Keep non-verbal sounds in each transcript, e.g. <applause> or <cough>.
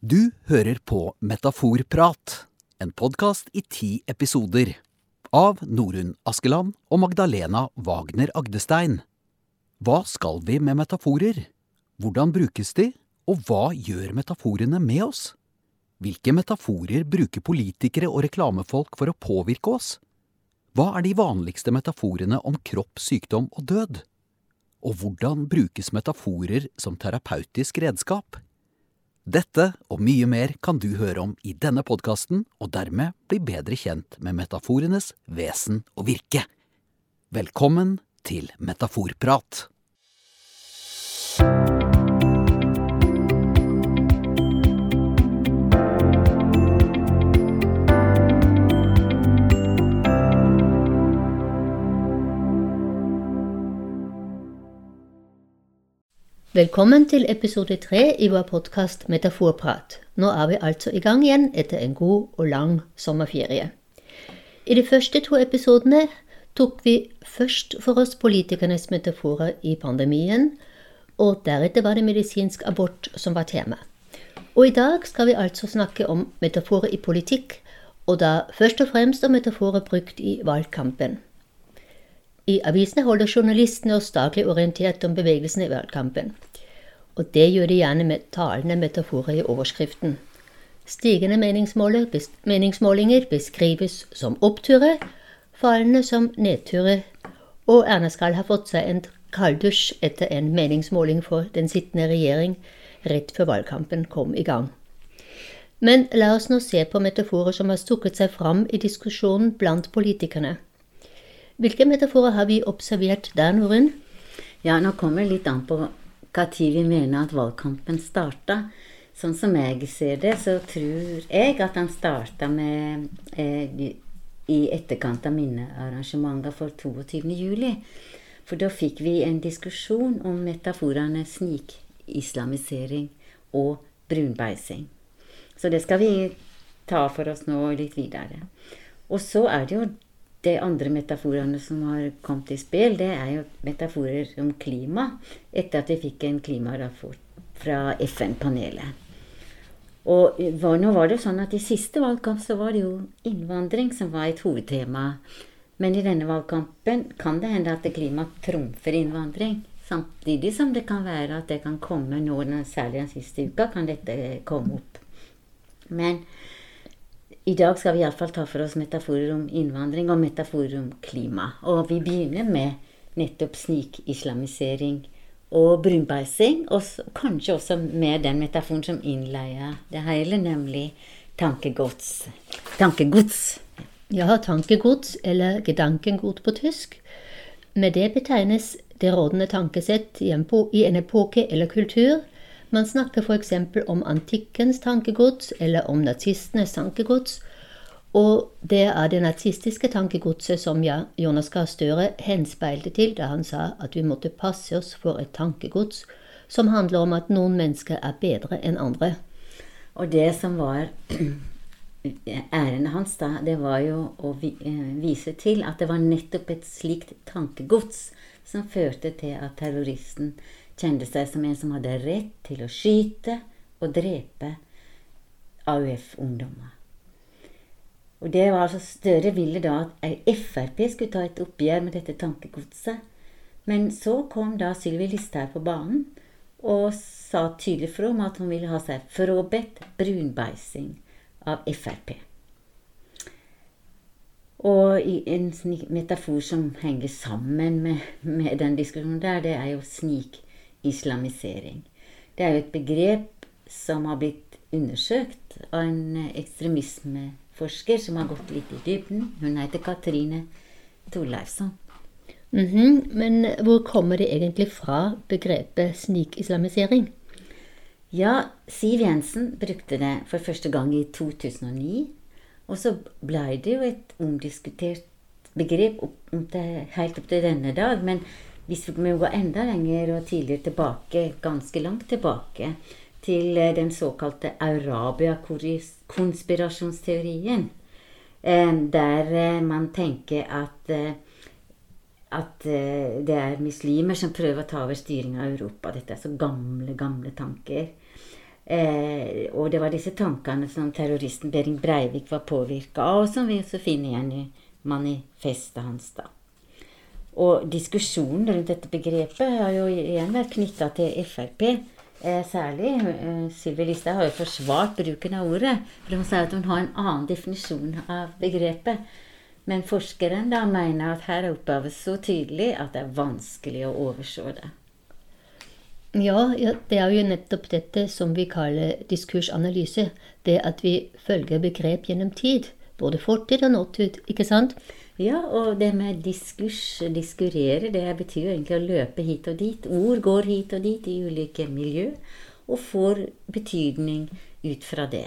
Du hører på Metaforprat, en podkast i ti episoder. Av Norunn Askeland og Magdalena Wagner Agdestein. Hva skal vi med metaforer? Hvordan brukes de, og hva gjør metaforene med oss? Hvilke metaforer bruker politikere og reklamefolk for å påvirke oss? Hva er de vanligste metaforene om kropp, sykdom og død? Og hvordan brukes metaforer som terapeutisk redskap? Dette og mye mer kan du høre om i denne podkasten, og dermed bli bedre kjent med metaforenes vesen og virke. Velkommen til Metaforprat. Velkommen til episode tre i vår podkast Metaforprat. Nå er vi altså i gang igjen etter en god og lang sommerferie. I de første to episodene tok vi først for oss politikernes metaforer i pandemien, og deretter var det medisinsk abort som var tema. Og i dag skal vi altså snakke om metaforer i politikk, og da først og fremst om metaforer brukt i valgkampen. I avisene holder journalistene oss daglig orientert om bevegelsene i valgkampen. Og det gjør de gjerne med talende metaforer i overskriften. Stigende meningsmålinger beskrives som oppturer, fallende som nedturer, og Erna skal ha fått seg en kalddusj etter en meningsmåling for den sittende regjering rett før valgkampen kom i gang. Men la oss nå se på metaforer som har stukket seg fram i diskusjonen blant politikerne. Hvilke metaforer har vi observert der, Norunn? Ja, nå kommer det litt an på hva tid vi mener at valgkampen starta. Sånn som jeg ser det, så tror jeg at han starta med eh, i etterkant av minnearrangementene for 22. juli. For da fikk vi en diskusjon om metaforene snikislamisering og brunbeising. Så det skal vi ta for oss nå litt videre. Og så er det jo de andre metaforene som har kommet i spill, det er jo metaforer om klima, etter at vi fikk en klimarapport fra FN-panelet. Og nå var det jo sånn at I siste valgkamp så var det jo innvandring som var et hovedtema. Men i denne valgkampen kan det hende at klima trumfer innvandring. Samtidig som det kan være at det kan komme nå, særlig den siste uka, kan dette komme opp. Men i dag skal vi iallfall ta for oss metaforer om innvandring og metaforer om klima. Og vi begynner med nettopp snikislamisering og brunbeising. Og kanskje også med den metaforen som innleier det hele, nemlig tankegods. Tankegods. Ja, tankegods, eller gedankengot på tysk. Med det betegnes det rådende tankesett i en epoke eller kultur man snakker f.eks. om antikkens tankegods eller om nazistenes tankegods. Og det er det nazistiske tankegodset som Jonas Gahr Støre henspeilte til da han sa at vi måtte passe oss for et tankegods som handler om at noen mennesker er bedre enn andre. Og det som var <clears throat> ærendet hans da, det var jo å eh, vise til at det var nettopp et slikt tankegods som førte til at terroristen kjente seg som en som hadde rett til å skyte og drepe AUF-ungdommer. Og det var altså Støre ville da at Frp skulle ta et oppgjør med dette tankegodset. Men så kom da Sylvi Listhaug på banen og sa tydelig fra om at hun ville ha seg frabedt brunbeising av Frp. Og en metafor som henger sammen med, med den diskusjonen der, det er jo snik islamisering. Det er jo et begrep som har blitt undersøkt av en ekstremismeforsker som har gått litt i dybden. Hun heter Katrine Torleifsson. Mm -hmm. Men hvor kommer det egentlig fra, begrepet snikislamisering? Ja, Siv Jensen brukte det for første gang i 2009. Og så blei det jo et omdiskutert begrep opp, helt opp til denne dag. Men hvis vi må gå enda lenger og tidligere tilbake, ganske langt tilbake, til eh, den såkalte Arabia-konspirasjonsteorien, eh, der eh, man tenker at at det er muslimer som prøver å ta over styringa av Europa. Dette er så gamle, gamle tanker. Eh, og det var disse tankene som terroristen Behring Breivik var påvirka av, som vi også finner igjen i manifestet hans. da. Og diskusjonen rundt dette begrepet har jo igjen vært knytta til Frp. Eh, særlig eh, Sylvi Listhaug har jo forsvart bruken av ordet. For hun sier at hun har en annen definisjon av begrepet. Men forskeren da mener at her er opphavet så tydelig at det er vanskelig å overse det. Ja, ja, det er jo nettopp dette som vi kaller diskursanalyse. Det at vi følger begrep gjennom tid. Både fortid og nåtid, ikke sant? Ja, og det med diskurs, diskurere, det betyr jo egentlig å løpe hit og dit. Ord går hit og dit i ulike miljø, og får betydning ut fra det.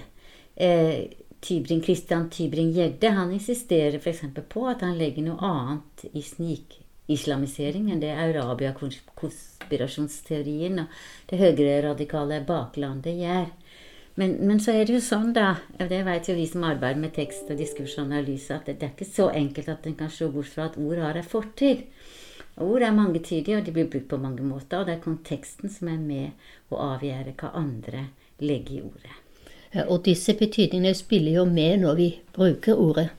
Eh, Tybring, Christian Tybring-Gjedde han insisterer f.eks. på at han legger noe annet i snikislamisering enn det Arabia-konspirasjonsteorien og det høyreradikale baklandet gjør. Men, men, så er det jo sånn, da, og det vet jo vi som arbeider med tekst og diskursanalyse, at det, det er ikke så enkelt at en kan se bort fra at ord har en fortid. Ord er mangetydige, og de blir brukt på mange måter. Og det er konteksten som er med å avgjøre hva andre legger i ordet. Ja, og disse betydningene spiller jo med når vi bruker ordet.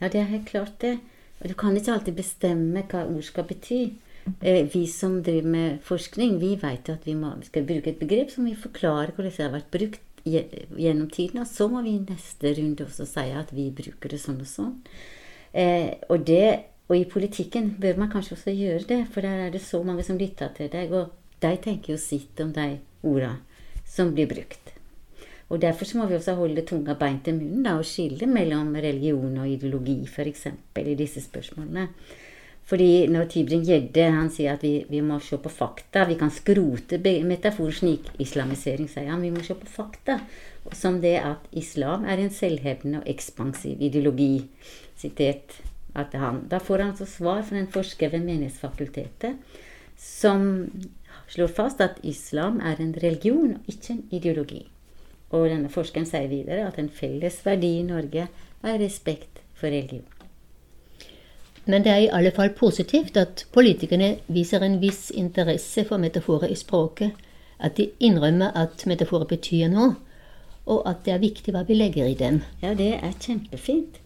Ja, det er helt klart det. Og du kan ikke alltid bestemme hva ord skal bety. Eh, vi som driver med forskning, vi vet at vi, må, vi skal bruke et begrep som vi forklarer hvordan det har vært brukt gjennom tiden. Og så må vi i neste runde også si at vi bruker det sånn og sånn. Eh, og, det, og i politikken bør man kanskje også gjøre det, for der er det så mange som lytter til deg, og de tenker jo sitt om de orda som blir brukt. Og Derfor så må vi også holde tunga beint i munnen da, og skille mellom religion og ideologi, f.eks. i disse spørsmålene. Fordi når Tibrin Gjedde sier at vi, vi, må se på fakta Vi kan skrote metaforen snikislamisering, sier han. Vi må se på fakta. Som det at islam er en selvhevdende og ekspansiv ideologi. Sitert at han. Da får han altså svar fra en forsker ved Menighetsfakultetet som slår fast at islam er en religion og ikke en ideologi. Og denne forskeren sier videre at en felles verdi i Norge er respekt for religion. Men det er i alle fall positivt at politikerne viser en viss interesse for metaforer i språket, at de innrømmer at metaforer betyr noe, og at det er viktig hva vi legger i dem. Ja, det er kjempefint.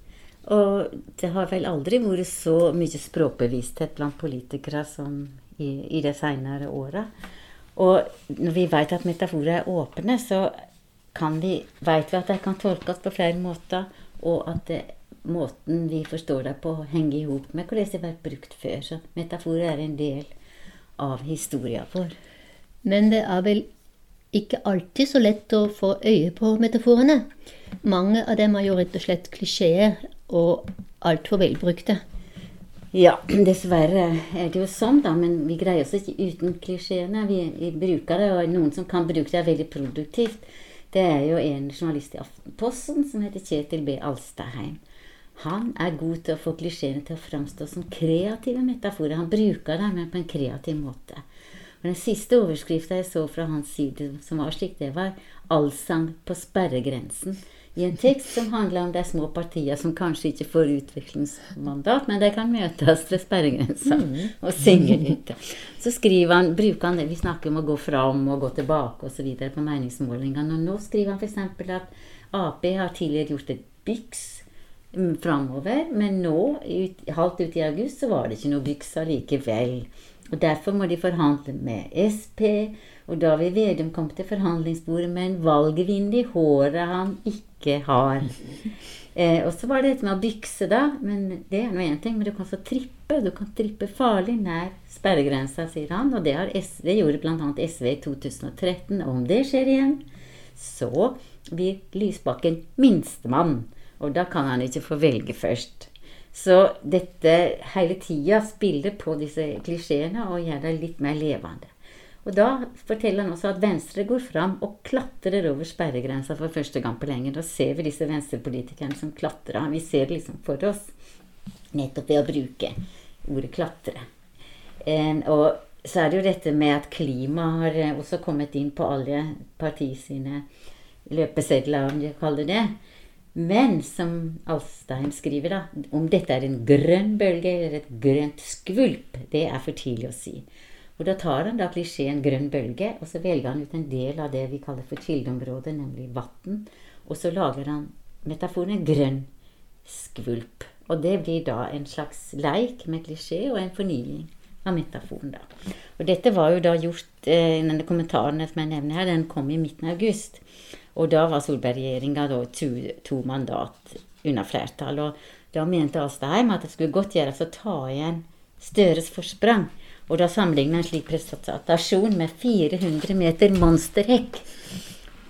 Og det har vel aldri vært så mye språkbevissthet blant politikere som i, i de seinere åra. Og når vi vet at metaforer er åpne, så vi, vet vi at de kan tolkes på flere måter, og at det måten vi forstår det på, henger i hop med hvordan det har vært brukt før. Så metaforer er en del av historien vår. Men det er vel ikke alltid så lett å få øye på metaforene. Mange av dem er jo rett og slett klisjeer og altfor velbrukte. Ja, dessverre er det jo sånn, da. Men vi greier oss ikke uten klisjeene. Vi, vi, bruker det, og noen som kan bruke det er veldig produktivt. Det er jo en journalist i Aftenposten som heter Kjetil B. Alstaheim. Han er god til å få klisjeene til å framstå som kreative metaforer. Han bruker dem, men på en kreativ måte. Og Den siste overskrifta jeg så fra hans side, som var slik, det var 'Allsang på sperregrensen'. I en tekst som handler om de små partiene som kanskje ikke får utviklingsmandat, men de kan møtes ved sperregrensa mm. og synge litt. Så skriver han, bruker han det Vi snakker om å gå fram og gå tilbake osv. på meningsmålingene. Og nå skriver han f.eks. at Ap har tidligere gjort et byks framover. Men nå, ut, halvt ut i august, så var det ikke noe byks allikevel. Og derfor må de forhandle med Sp. Og da vil Vedum komme til forhandlingsbordet med en valgvind i håret han ikke har. <laughs> Eh, og så var det dette med å bykse, da. Men det er nå én ting. Men du kan få trippe. Du kan trippe farlig nær sperregrensa, sier han. Og det, SV, det gjorde bl.a. SV i 2013. Og Om det skjer igjen, så blir Lysbakken minstemann. Og da kan han ikke få velge først. Så dette hele tida spiller på disse klisjeene og gjør det litt mer levende. Og da forteller han også at Venstre går fram og klatrer over sperregrensa for første gang på lenge. Da ser vi disse venstrepolitikerne som klatrer. Vi ser det liksom for oss nettopp ved å bruke ordet 'klatre'. og så er det jo dette med at klima har også kommet inn på alle parti sine løpesedler, om de kaller det. Men som Alstein skriver, da, om dette er en grønn bølge eller et grønt skvulp, det er for tidlig å si. Og da tar han da klisjeen grønn bølge, og så velger han ut en del av det vi kaller for kildeområdet, nemlig vann. Og så lager han metaforen grønn skvulp. Og det blir da en slags leik med klisjé og en fornying av metaforen. da. Og dette var jo da gjort eh, Denne kommentaren som jeg nevner her, den kom i midten av august. Og da var Solberg-regjeringa to, to mandat unna flertall. Og da mente Astheim at det skulle godt gjøres å ta igjen Støres forsprang. Og da sammenligna en slik prestasjon med 400 meter monsterhekk.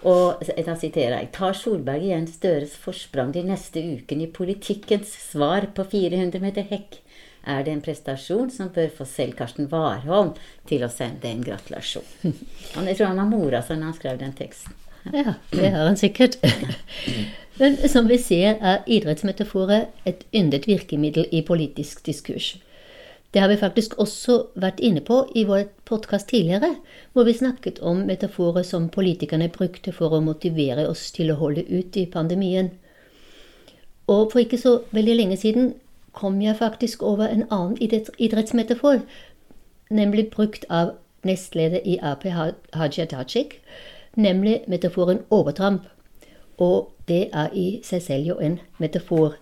Og da siterer jeg Tar Solberg igjen Støres forsprang de neste ukene i politikkens svar på 400 meter hekk? Er det en prestasjon som bør få selv Karsten Warholm til å sende en gratulasjon? <laughs> Jeg tror han har mora seg når han skrev den teksten. Ja, det har han sikkert. Men som vi ser, er idrettsmetaforer et yndet virkemiddel i politisk diskurs. Det har vi faktisk også vært inne på i vår podkast tidligere, hvor vi snakket om metaforer som politikerne brukte for å motivere oss til å holde ut i pandemien. Og for ikke så veldig lenge siden kom jeg faktisk over en annen idrettsmetafor, nemlig brukt av nestleder i Ap Haja Tajik, nemlig metaforen overtramp. Og det er i seg selv jo en metafor.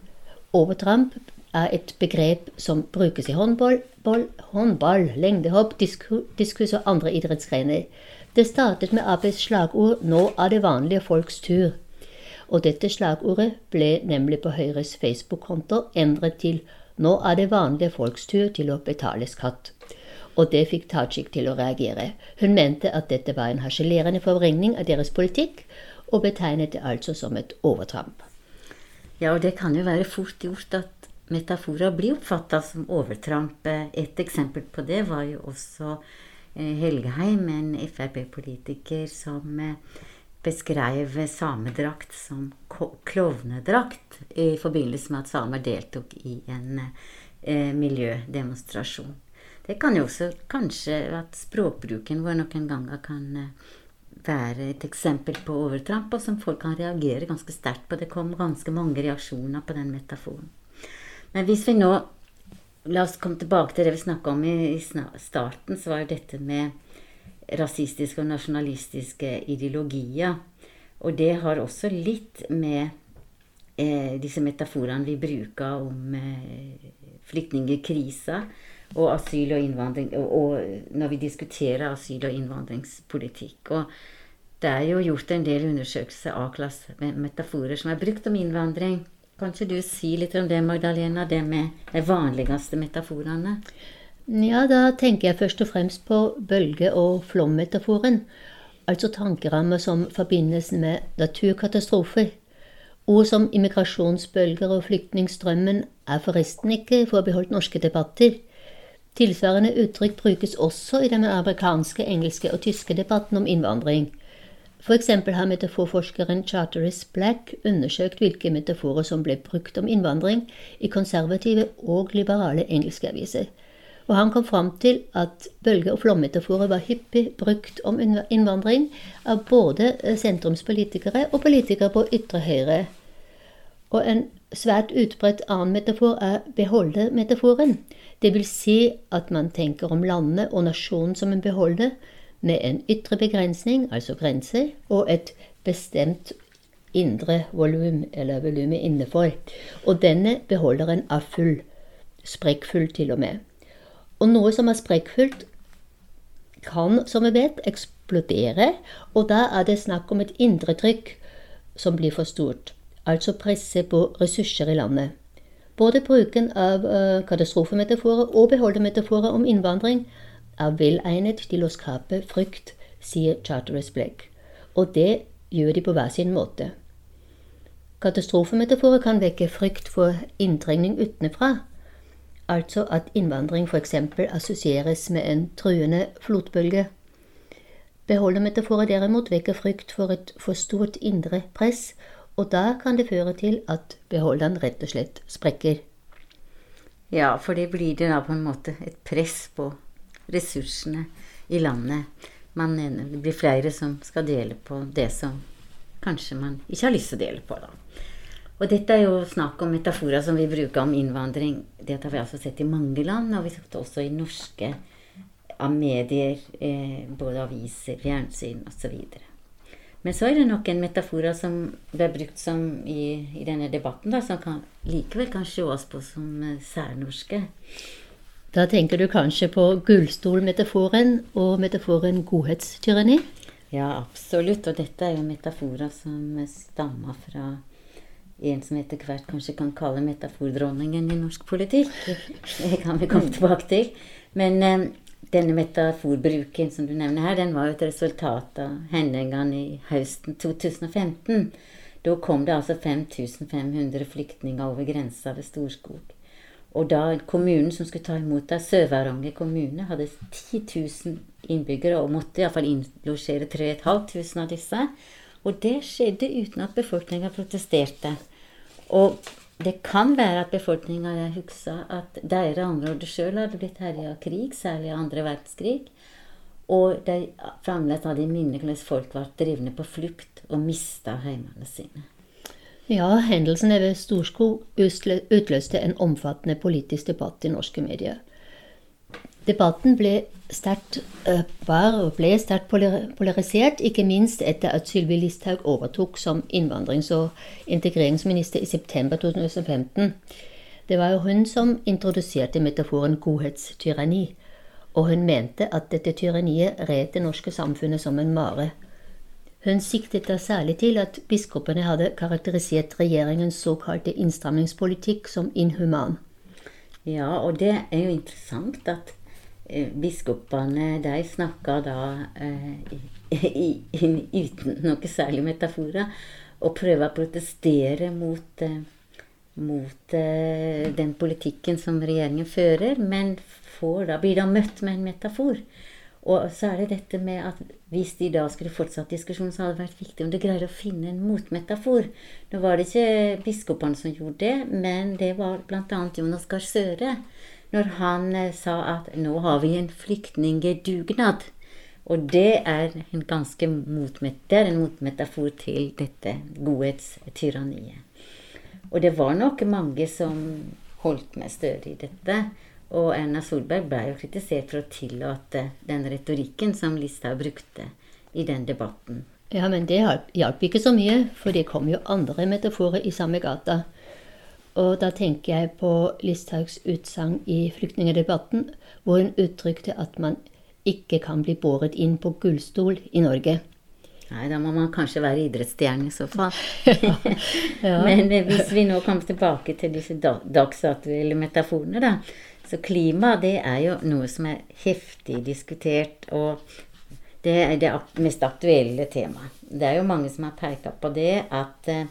Overtramp er et begrep som brukes i håndball, ball, håndball lengdehopp, diskus og andre idrettsgrener. Det startet med Aps slagord 'Nå er det vanlige folks tur'. Og dette slagordet ble nemlig på Høyres Facebook-konto endret til 'Nå er det vanlige folks tur til å betale skatt'. Og det fikk Tajik til å reagere. Hun mente at dette var en harselerende forvrengning av deres politikk, og betegnet det altså som et overtramp. Ja, og det kan jo være fort gjort at metaforer blir oppfatta som overtramp. Et eksempel på det var jo også eh, Helgeheim, en Frp-politiker som eh, beskrev samedrakt som klovnedrakt i forbindelse med at samer deltok i en eh, miljødemonstrasjon. Det kan jo også kanskje at språkbruken vår noen ganger kan eh, være et eksempel på overtramp, og som folk kan reagere ganske sterkt på. Det kom ganske mange reaksjoner på den metaforen. Men hvis vi nå La oss komme tilbake til det vi snakka om i, starten, så var jo dette med rasistiske og nasjonalistiske ideologier. Og det har også litt med eh, disse metaforene vi bruker om eh, flyktningkrisa og asyl og innvandring og, og, når vi diskuterer asyl- og innvandringspolitikk. Og det er jo gjort en del undersøkelser av klasse med metaforer som er brukt om innvandring Kan ikke du si litt om det, Magdalena, det med de vanligste metaforene? Ja, da tenker jeg først og fremst på bølge- og flommetaforen. Altså tankerammer som forbindes med naturkatastrofer. Ord som immigrasjonsbølger og flyktningstrømmen er forresten ikke forbeholdt norske debatter. Tilsvarende uttrykk brukes også i den amerikanske, engelske og tyske debatten om innvandring. F.eks. har metaforforskeren Charteris Black undersøkt hvilke metaforer som ble brukt om innvandring i konservative og liberale engelske aviser. Og han kom fram til at bølge- og flommetaforer var hyppig brukt om innvandring av både eh, sentrumspolitikere og politikere på ytre høyre. Og en svært utbredt annen metafor er beholdermetaforen. Det vil si at man tenker om landet og nasjonen som en beholder, med en ytre begrensning, altså grense, og et bestemt indre volum, eller volumet innenfor. Og denne beholderen er full. Sprekkfull til og med. Og noe som er sprekkfullt, kan, som vi vet, eksplodere, og da er det snakk om et indre trykk som blir for stort. Altså presse på ressurser i landet. Både bruken av uh, katastrofemetaforer og beholdermetaforer om innvandring er velegnet til å skape frykt, sier Charteris Blake. Og det gjør de på hver sin måte. Katastrofemetaforer kan vekke frykt for inntrengning utenfra, altså at innvandring f.eks. assosieres med en truende flotbølge. Beholdermetaforer derimot vekker frykt for et for stort indre press, og da kan det føre til at beholderen rett og slett sprekker. Ja, for det blir det da på en måte et press på ressursene i landet. Man, det blir flere som skal dele på det som kanskje man ikke har lyst til å dele på. da. Og dette er jo snakk om metaforer som vi bruker om innvandring. Det har vi altså sett i mange land, og vi har sett også i norske av medier, eh, både aviser, fjernsyn osv. Men så er det noen metaforer som ble brukt som i, i denne debatten, da, som kan, likevel kan sees på som eh, særnorske. Da tenker du kanskje på gullstolmetaforen og metaforen godhetstyranni? Ja, absolutt. Og dette er jo metaforer som stammer fra en som etter hvert kanskje kan kalle metafordronningen i norsk politikk. <laughs> Det kan vi komme tilbake til. Men eh, denne metaforbruken som du nevner her, den var jo et resultat av hendelsene i høsten 2015. Da kom det altså 5500 flyktninger over grensa ved Storskog. Og da kommunen som skulle ta imot deg, Sør-Varanger kommune, hadde 10 000 innbyggere og måtte iallfall innlosjere 3500 av disse. Og det skjedde uten at befolkninga protesterte. Og det kan være at befolkninga husker at deres område sjøl hadde blitt herja av krig, særlig andre verdenskrig. Og de fremdeles hadde i minne hvordan folk ble drevne på flukt og mista heimene sine. Ja, hendelsene ved Storskog utløste en omfattende politisk debatt i norske medier. Debatten ble sterkt, uh, var ble sterkt polarisert, ikke minst etter at Sylvi Listhaug overtok som innvandrings- og integreringsminister i september 2015. Det var jo hun som introduserte metaforen godhetstyranni, og hun mente at dette tyranniet red det norske samfunnet som en mare. Hun siktet da særlig til at biskopene hadde karakterisert regjeringens såkalte innstrammingspolitikk som inhuman. Ja, og det er jo interessant at Eh, biskopene de snakka da eh, i, i, uten noe særlig metaforer og prøver å protestere mot, eh, mot eh, den politikken som regjeringen fører, men får da, blir da møtt med en metafor. Og så er det dette med at hvis de da skulle fortsatt diskusjonen, så hadde det vært viktig om de greier å finne en motmetafor. Nå var det ikke biskopene som gjorde det, men det var bl.a. Jonas Gahr Støre når han eh, sa at nå har vi en flyktningdugnad. Og det er en ganske motmet, en motmetafor til dette godhetstyranniet. Og det var nok mange som holdt med Støre i dette. Og Erna Solberg ble jo kritisert for å tillate den retorikken som Listhaug brukte i den debatten. Ja, men det hjalp ikke så mye, for det kom jo andre metaforer i samme gata. Og da tenker jeg på Listhaugs utsagn i flyktningdebatten, hvor hun uttrykte at man ikke kan bli båret inn på gullstol i Norge. Nei, da må man kanskje være idrettsstjerne i så fall. <laughs> ja, ja. Men hvis vi nå kommer tilbake til disse dagsaktuelle metaforene, da. Så klima, det er jo noe som er heftig diskutert, og det er det mest aktuelle temaet. Det er jo mange som har peka på det at eh,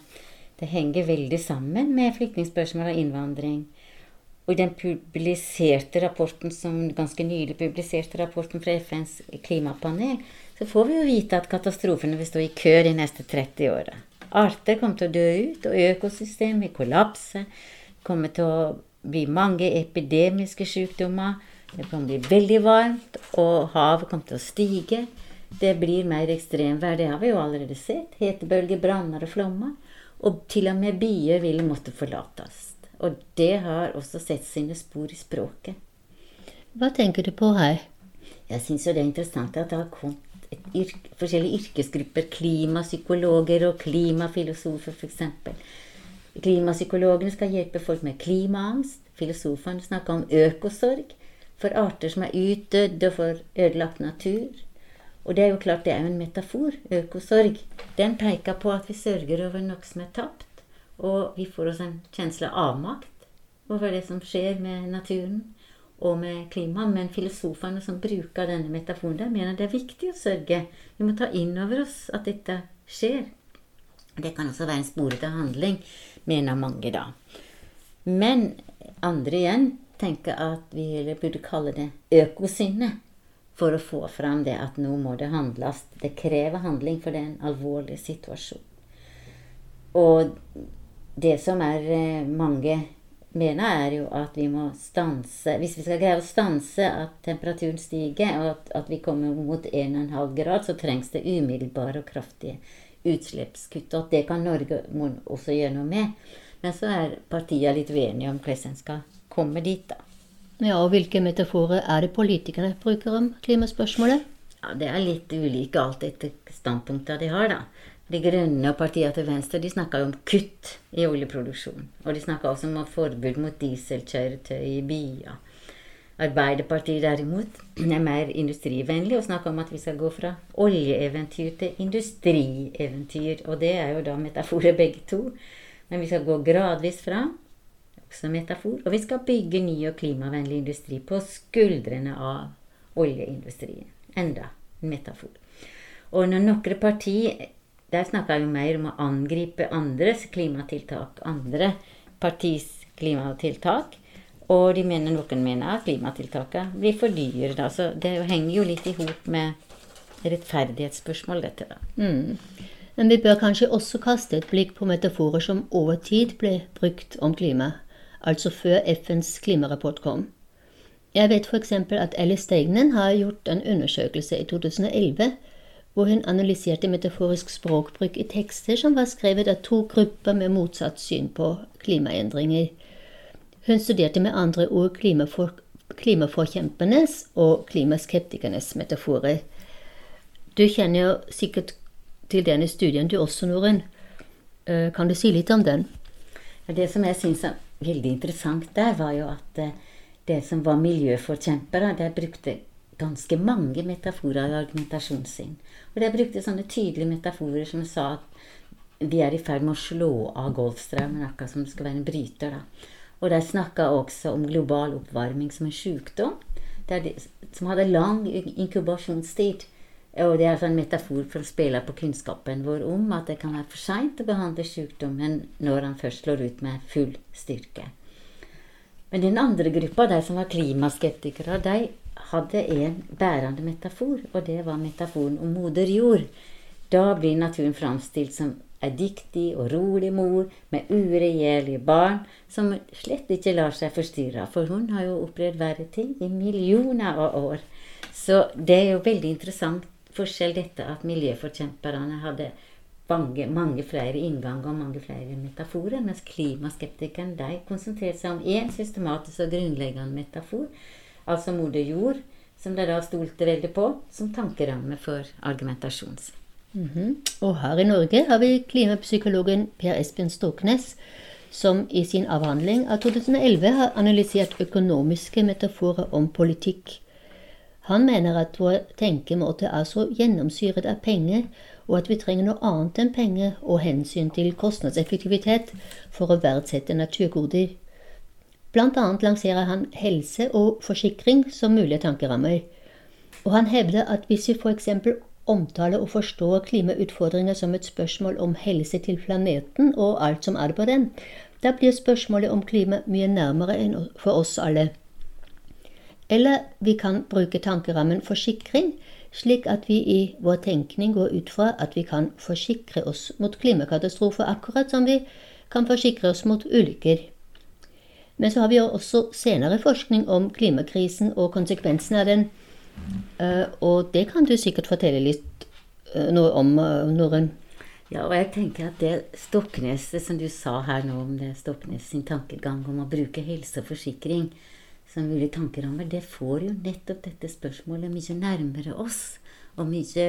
det henger veldig sammen med flyktningspørsmål og innvandring. Og i den publiserte rapporten som ganske nylig publiserte rapporten fra FNs klimapanel, så får vi jo vite at katastrofene vil stå i kø de neste 30 åra. Arter kommer til å dø ut, og økosystem vil kollapse. Det kommer til å bli mange epidemiske sykdommer. Det kommer til å bli veldig varmt, og havet kommer til å stige. Det blir mer ekstremvær. Det har vi jo allerede sett. Hetebølger, branner og flommer. Og til og med byer vil måtte forlates. Og det har også sett sine spor i språket. Hva tenker du på her? Jeg syns jo det er interessant at det har kommet yrke, forskjellige yrkesgrupper. Klimapsykologer og klimafilosofer, f.eks. Klimapsykologene skal hjelpe folk med klimaangst. Filosofene snakker om økosorg for arter som er utdødd, og for ødelagt natur. Og det er jo klart det er jo en metafor. Økosorg. Den peker på at vi sørger over noe som er tapt. Og vi får oss en kjensle av avmakt over det som skjer med naturen og med klimaet. Men filosofene som bruker denne metaforen, der mener det er viktig å sørge. Vi må ta inn over oss at dette skjer. Det kan også være en sporete handling, mener mange da. Men andre igjen tenker at vi burde kalle det økosinne for å få fram det at nå må det handles. Det krever handling, for det er en alvorlig situasjon. Og det som er eh, mange mener, er jo at vi må stanse Hvis vi skal greie å stanse at temperaturen stiger, og at, at vi kommer mot 1,5 grad, så trengs det umiddelbare og kraftige utslippskutt. Og at det kan Norge også gjøre noe med. Men så er partiene litt uenige om hvordan en skal komme dit, da. Ja, og hvilke metaforer er det politikerne bruker om klimaspørsmålet? Ja, Det er litt ulike alt etter standpunkta de har, da. De Grønne og partiene til venstre de snakker jo om kutt i oljeproduksjonen. Og de snakker også om forbud mot dieselkjøretøy i byer. Arbeiderpartiet derimot er mer industrivennlig og snakker om at vi skal gå fra oljeeventyr til industrieventyr. Og det er jo da metaforer begge to. Men vi skal gå gradvis fra, også metafor, og vi skal bygge ny og klimavennlig industri på skuldrene av oljeindustrien. Enda en metafor. Og når noen partier der snakker jeg jo mer om å angripe andres klimatiltak, andre partis klimatiltak. Og de mener, noen mener at klimatiltakene blir for dyre. Da. Så det henger jo litt i hop med rettferdighetsspørsmål, dette. da. Mm. Men vi bør kanskje også kaste et blikk på metaforer som over tid ble brukt om klima, altså før FNs klimarapport kom. Jeg vet f.eks. at Alice Stegnen har gjort en undersøkelse i 2011 hvor hun analyserte metaforisk språkbruk i tekster som var skrevet av to grupper med motsatt syn på klimaendringer. Hun studerte med andre ord klimafor klimaforkjempernes og klimaskeptikernes metaforer. Du kjenner jo sikkert til denne studien du også, Norunn. Eh, kan du si litt om den? Det som jeg syns er veldig interessant der, var jo at eh, det som var miljøforkjempere, der brukte ganske mange metaforer i argumentasjonen sin. Og de brukte sånne tydelige metaforer som sa at vi er i ferd med å slå av Golfstrømmen, akkurat som det skal være en bryter. da. Og de snakka også om global oppvarming som en sjukdom, de, som hadde lang inkubasjonstid. Og det er altså en metafor for å spille på kunnskapen vår om at det kan være for seint å behandle sykdommen når han først slår ut med full styrke. Men den andre gruppa, de som var klimaskeptikere, de hadde en bærende metafor, og det var metaforen om moder jord. Da blir naturen framstilt som ei dyktig og rolig mor med uregjerlige barn som slett ikke lar seg forstyrre, for hun har jo opplevd verre ting i millioner av år. Så det er jo veldig interessant forskjell dette at miljøforkjemperne hadde mange, mange flere innganger og mange flere metaforer, mens klimaskeptikerne de konsentrerte seg om én systematisk og grunnleggende metafor, altså moder jord, som de da stolte veldig på, som tankeramme for argumentasjons. Mm -hmm. Og her i Norge har vi klimapsykologen Per Espen Stoknes, som i sin avhandling av 2011 har analysert økonomiske metaforer om politikk. Han mener at vår tenkemåte er så gjennomsyret av penger, og at vi trenger noe annet enn penger og hensyn til kostnadseffektivitet for å verdsette naturgoder. Blant annet lanserer han helse og forsikring som mulige tankerammer. Og han hevder at hvis vi f.eks. omtaler og forstår klimautfordringer som et spørsmål om helse til planeten og alt som er på den, da blir spørsmålet om klima mye nærmere enn for oss alle. Eller vi kan bruke tankerammen forsikring, slik at vi i vår tenkning går ut fra at vi kan forsikre oss mot klimakatastrofer, akkurat som vi kan forsikre oss mot ulykker. Men så har vi også senere forskning om klimakrisen og konsekvensene av den. Eh, og det kan du sikkert fortelle litt eh, noe om, eh, Norunn? Ja, og jeg tenker at det Stoknes, som du sa her nå om det Stoknes sin tankegang om å bruke helse og forsikring som mulig tankerammer, det får jo nettopp dette spørsmålet mye nærmere oss. Og mye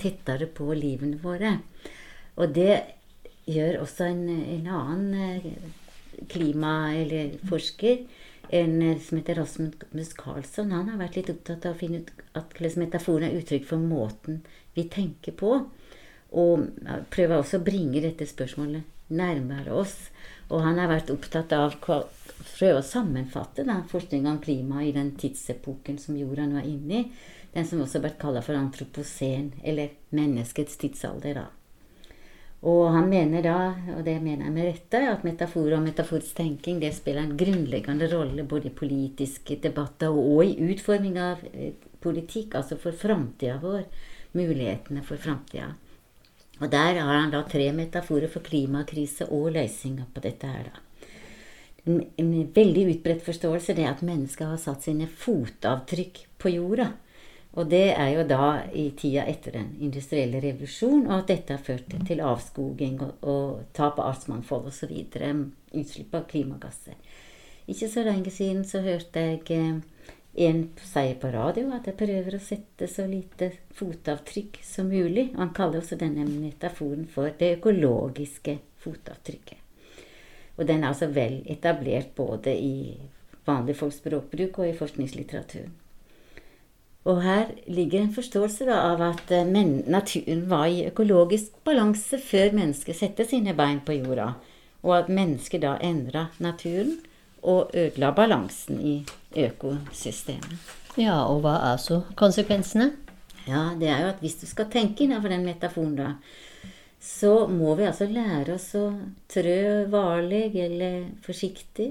tettere på livene våre. Og det gjør også en, en annen klima- eller forsker en som heter Rasmus Karlsson. Han har vært litt opptatt av å finne ut at metaforen er uttrykk for måten vi tenker på. Og prøver også å bringe dette spørsmålet nærmere oss. Og han har vært opptatt av å prøve å sammenfatte da, forskninga om klima i den tidsepoken som jorda nå er inne i. Den som også har vært kalla for antroposen, eller menneskets tidsalder. da. Og han mener da, og det mener jeg med rette, at metafor og metaforisk tenking det spiller en grunnleggende rolle både i politiske debatter og i utforming av eh, politikk, altså for framtida vår. Mulighetene for framtida. Og der har han da tre metaforer for klimakrise og løsninger på dette her, da. En veldig utbredt forståelse det er at mennesket har satt sine fotavtrykk på jorda. Og det er jo da i tida etter den industrielle revolusjon, og at dette har ført til avskoging og, og tap av artsmangfold osv. Utslipp av klimagasser. Ikke så lenge siden så hørte jeg eh, en sier på radio at jeg prøver å sette så lite fotavtrykk som mulig. Og han kaller også denne metaforen for det økologiske fotavtrykket. Og den er altså vel etablert både i vanlig folks språkbruk og i forskningslitteraturen. Og her ligger en forståelse av at eh, naturen var i økologisk balanse før mennesket satte sine bein på jorda, og at mennesket da endra naturen og ødela balansen i økosystemet. Ja, og hva er så konsekvensene? Ja, det er jo at hvis du skal tenke innenfor den metaforen, da, så må vi altså lære oss å trø varlig eller forsiktig.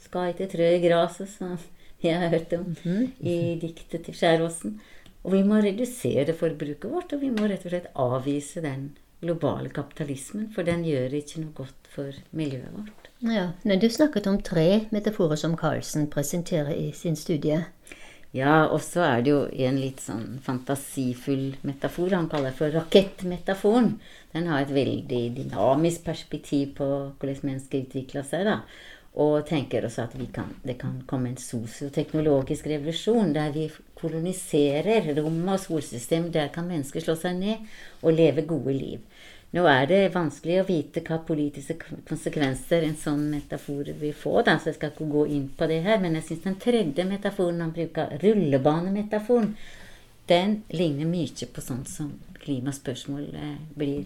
Skal ikke trø i gresset, som <laughs> jeg har hørt om mm. i diktet til Skjæråsen. Og vi må redusere forbruket vårt, og vi må rett og slett avvise den globale kapitalismen, for den gjør ikke noe godt for miljøet vårt. Ja, men Du snakket om tre metaforer som Carlsen presenterer i sin studie. Ja, og så er det jo en litt sånn fantasifull metafor. Han kaller for rakettmetaforen. Den har et veldig dynamisk perspektiv på hvordan mennesker utvikler seg. da. Og tenker også at kan, det kan komme en sosioteknologisk revolusjon der vi koloniserer rommet og solsystemet. Der kan mennesker slå seg ned og leve gode liv. Nå er det vanskelig å vite hva politiske konsekvenser en sånn metafor vil få, da, så jeg skal ikke gå inn på det her. Men jeg syns den tredje metaforen han bruker, rullebanemetaforen, den ligner mye på sånn som klimaspørsmål eh, blir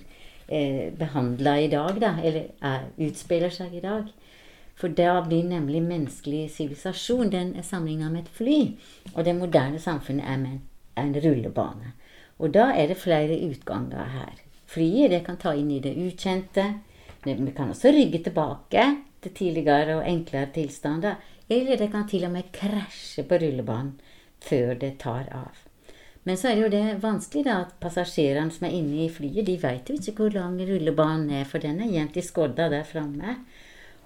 eh, behandla i dag, da, eller er, utspiller seg i dag. For da blir nemlig menneskelig sivilisasjon den er sammenligna med et fly. Og det moderne samfunnet er med en rullebane. Og da er det flere utganger her. Flyet det kan ta inn i det ukjente. Vi kan også rygge tilbake til tidligere og enklere tilstander. Eller det kan til og med krasje på rullebanen før det tar av. Men så er det jo det vanskelig da, at passasjerene som er inne i flyet, de veit jo ikke hvor lang rullebanen er, for den er gjemt i skodda der framme.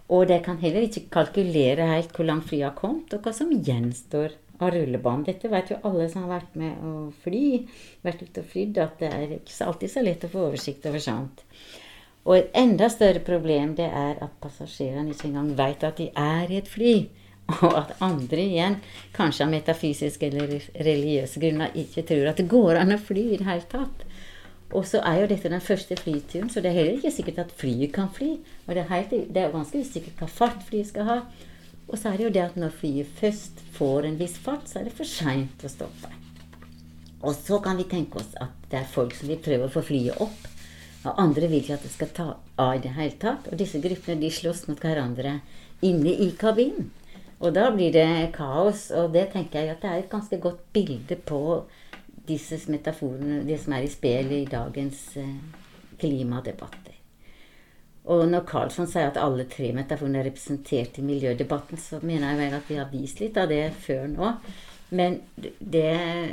Og de kan heller ikke kalkulere helt hvor langt flyet har kommet, og hva som gjenstår av rullebanen. Dette vet jo alle som har vært med å fly, vært ute og flydd, at det er ikke alltid så lett å få oversikt over sånt. Og et enda større problem det er at passasjerene ikke engang veit at de er i et fly. <laughs> Og at andre igjen, kanskje av metafysiske eller religiøse grunner, ikke tror at det går an å fly i det hele tatt. Og så er jo dette den første flyturen, så det er heller ikke sikkert at flyet kan fly. Og det er, helt, det er ganske usikkert hva fart flyet skal ha. Og så er det jo det at når flyet først får en viss fart, så er det for seint å stoppe. Og så kan vi tenke oss at det er folk som vil prøve å få flyet opp. Og andre vil ikke at det skal ta av i det hele tatt. Og disse gruppene de slåss mot hverandre inne i kabinen. Og da blir det kaos. Og det tenker jeg at det er et ganske godt bilde på disse metaforene, det som er i spill i dagens eh, klimadebatter. Og når Karlsson sier at alle tre metaforene er representert i miljødebatten, så mener jeg vel at vi har vist litt av det før nå. Men det,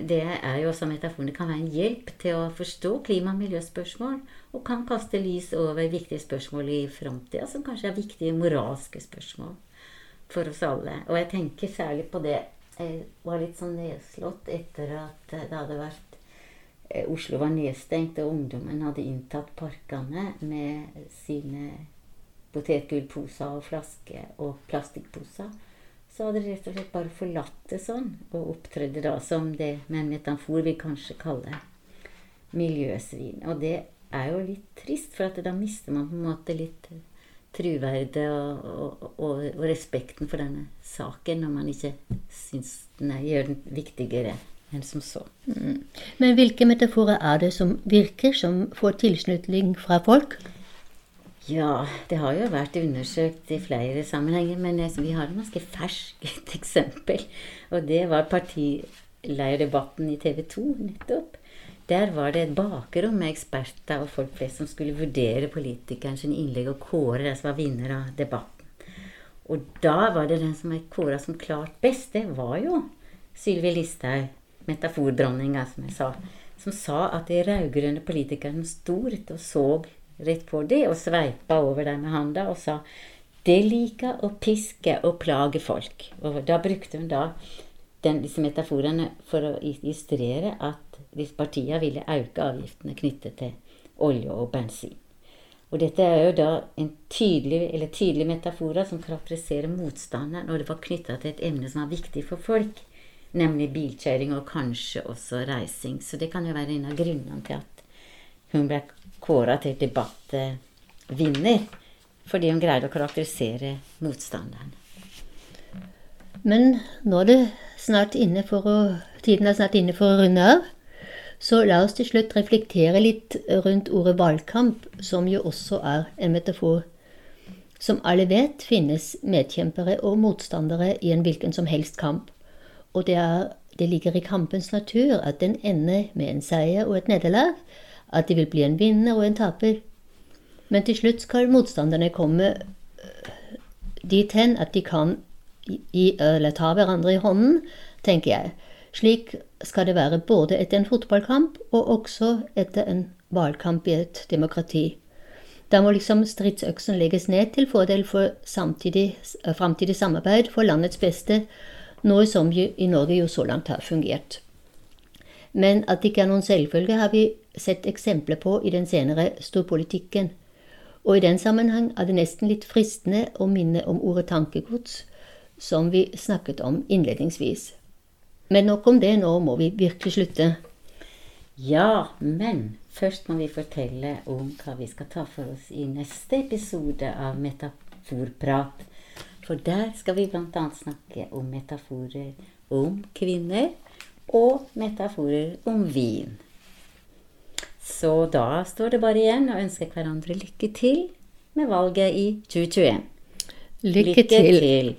det er jo også metaforene kan være en hjelp til å forstå klima- og miljøspørsmål, og kan kaste lys over viktige spørsmål i framtida, som kanskje er viktige moralske spørsmål for oss alle. Og jeg tenker særlig på det jeg var litt sånn nedslått etter at det hadde vært Oslo var nedstengt, og ungdommen hadde inntatt parkene med sine potetgullposer og flasker og plastikkposer. Så hadde de rett og slett bare forlatt det sånn, og opptredde da som det med en metafor vi kanskje kaller miljøsvin. Og det er jo litt trist, for da mister man på en måte litt truverdet og, og, og, og, respekten for denne saken når man ikke syns den gjør den viktigere enn som så. Mm. Men hvilke metaforer er det som virker, som får tilslutning fra folk? Ja, det har jo vært undersøkt i flere sammenhenger, men vi har <laughs> et ganske ferskt eksempel. Og det var partileierdebatten i TV 2 nettopp. Der var det et bakrom med eksperter og folk flest som skulle vurdere politikernes innlegg og kåre den som var vinner av debatten. Og da var det den som er kåra som klart best, det var jo Sylvi Listhaug, metafordronninga, som jeg sa, som sa at de rød-grønne politikerne sto og så rett på dem og sveipa over dem med handa og sa det liker å piske og plage folk. Og da brukte hun da den, disse metaforene for å illustrere at hvis partiene ville øke avgiftene knyttet til olje og bensin. Og dette er jo da en tydelig, eller tydelige metaforer som karakteriserer motstanderen, og det var knytta til et emne som var viktig for folk, nemlig bilkjøring og kanskje også reising. Så det kan jo være en av grunnene til at hun ble kåra til debattvinner. Fordi hun greide å karakterisere motstanderen. Men nå er det snart inne for å, tiden er snart inne for å runde av. Så la oss til slutt reflektere litt rundt ordet valgkamp, som jo også er en metafor. Som alle vet, finnes medkjempere og motstandere i en hvilken som helst kamp. Og det, er, det ligger i kampens natur at den ender med en seier og et nederlag, at det vil bli en vinner og en taper. Men til slutt skal motstanderne komme dit hen at de kan i, eller ta hverandre i hånden, tenker jeg. Slik skal det være både etter en fotballkamp og også etter en valgkamp i et demokrati. Da må liksom stridsøksen legges ned til fordel for samtidig, framtidig samarbeid for landets beste, noe som i Norge jo så langt har fungert. Men at det ikke er noen selvfølge, har vi sett eksempler på i den senere storpolitikken. Og i den sammenheng er det nesten litt fristende å minne om ordet tankegods, som vi snakket om innledningsvis. Men nok om det, nå må vi virkelig slutte. Ja, men først må vi fortelle om hva vi skal ta for oss i neste episode av Metaforprat. For der skal vi bl.a. snakke om metaforer om kvinner, og metaforer om vin. Så da står det bare igjen å ønske hverandre lykke til med valget i 2021. Lykke, lykke til. til.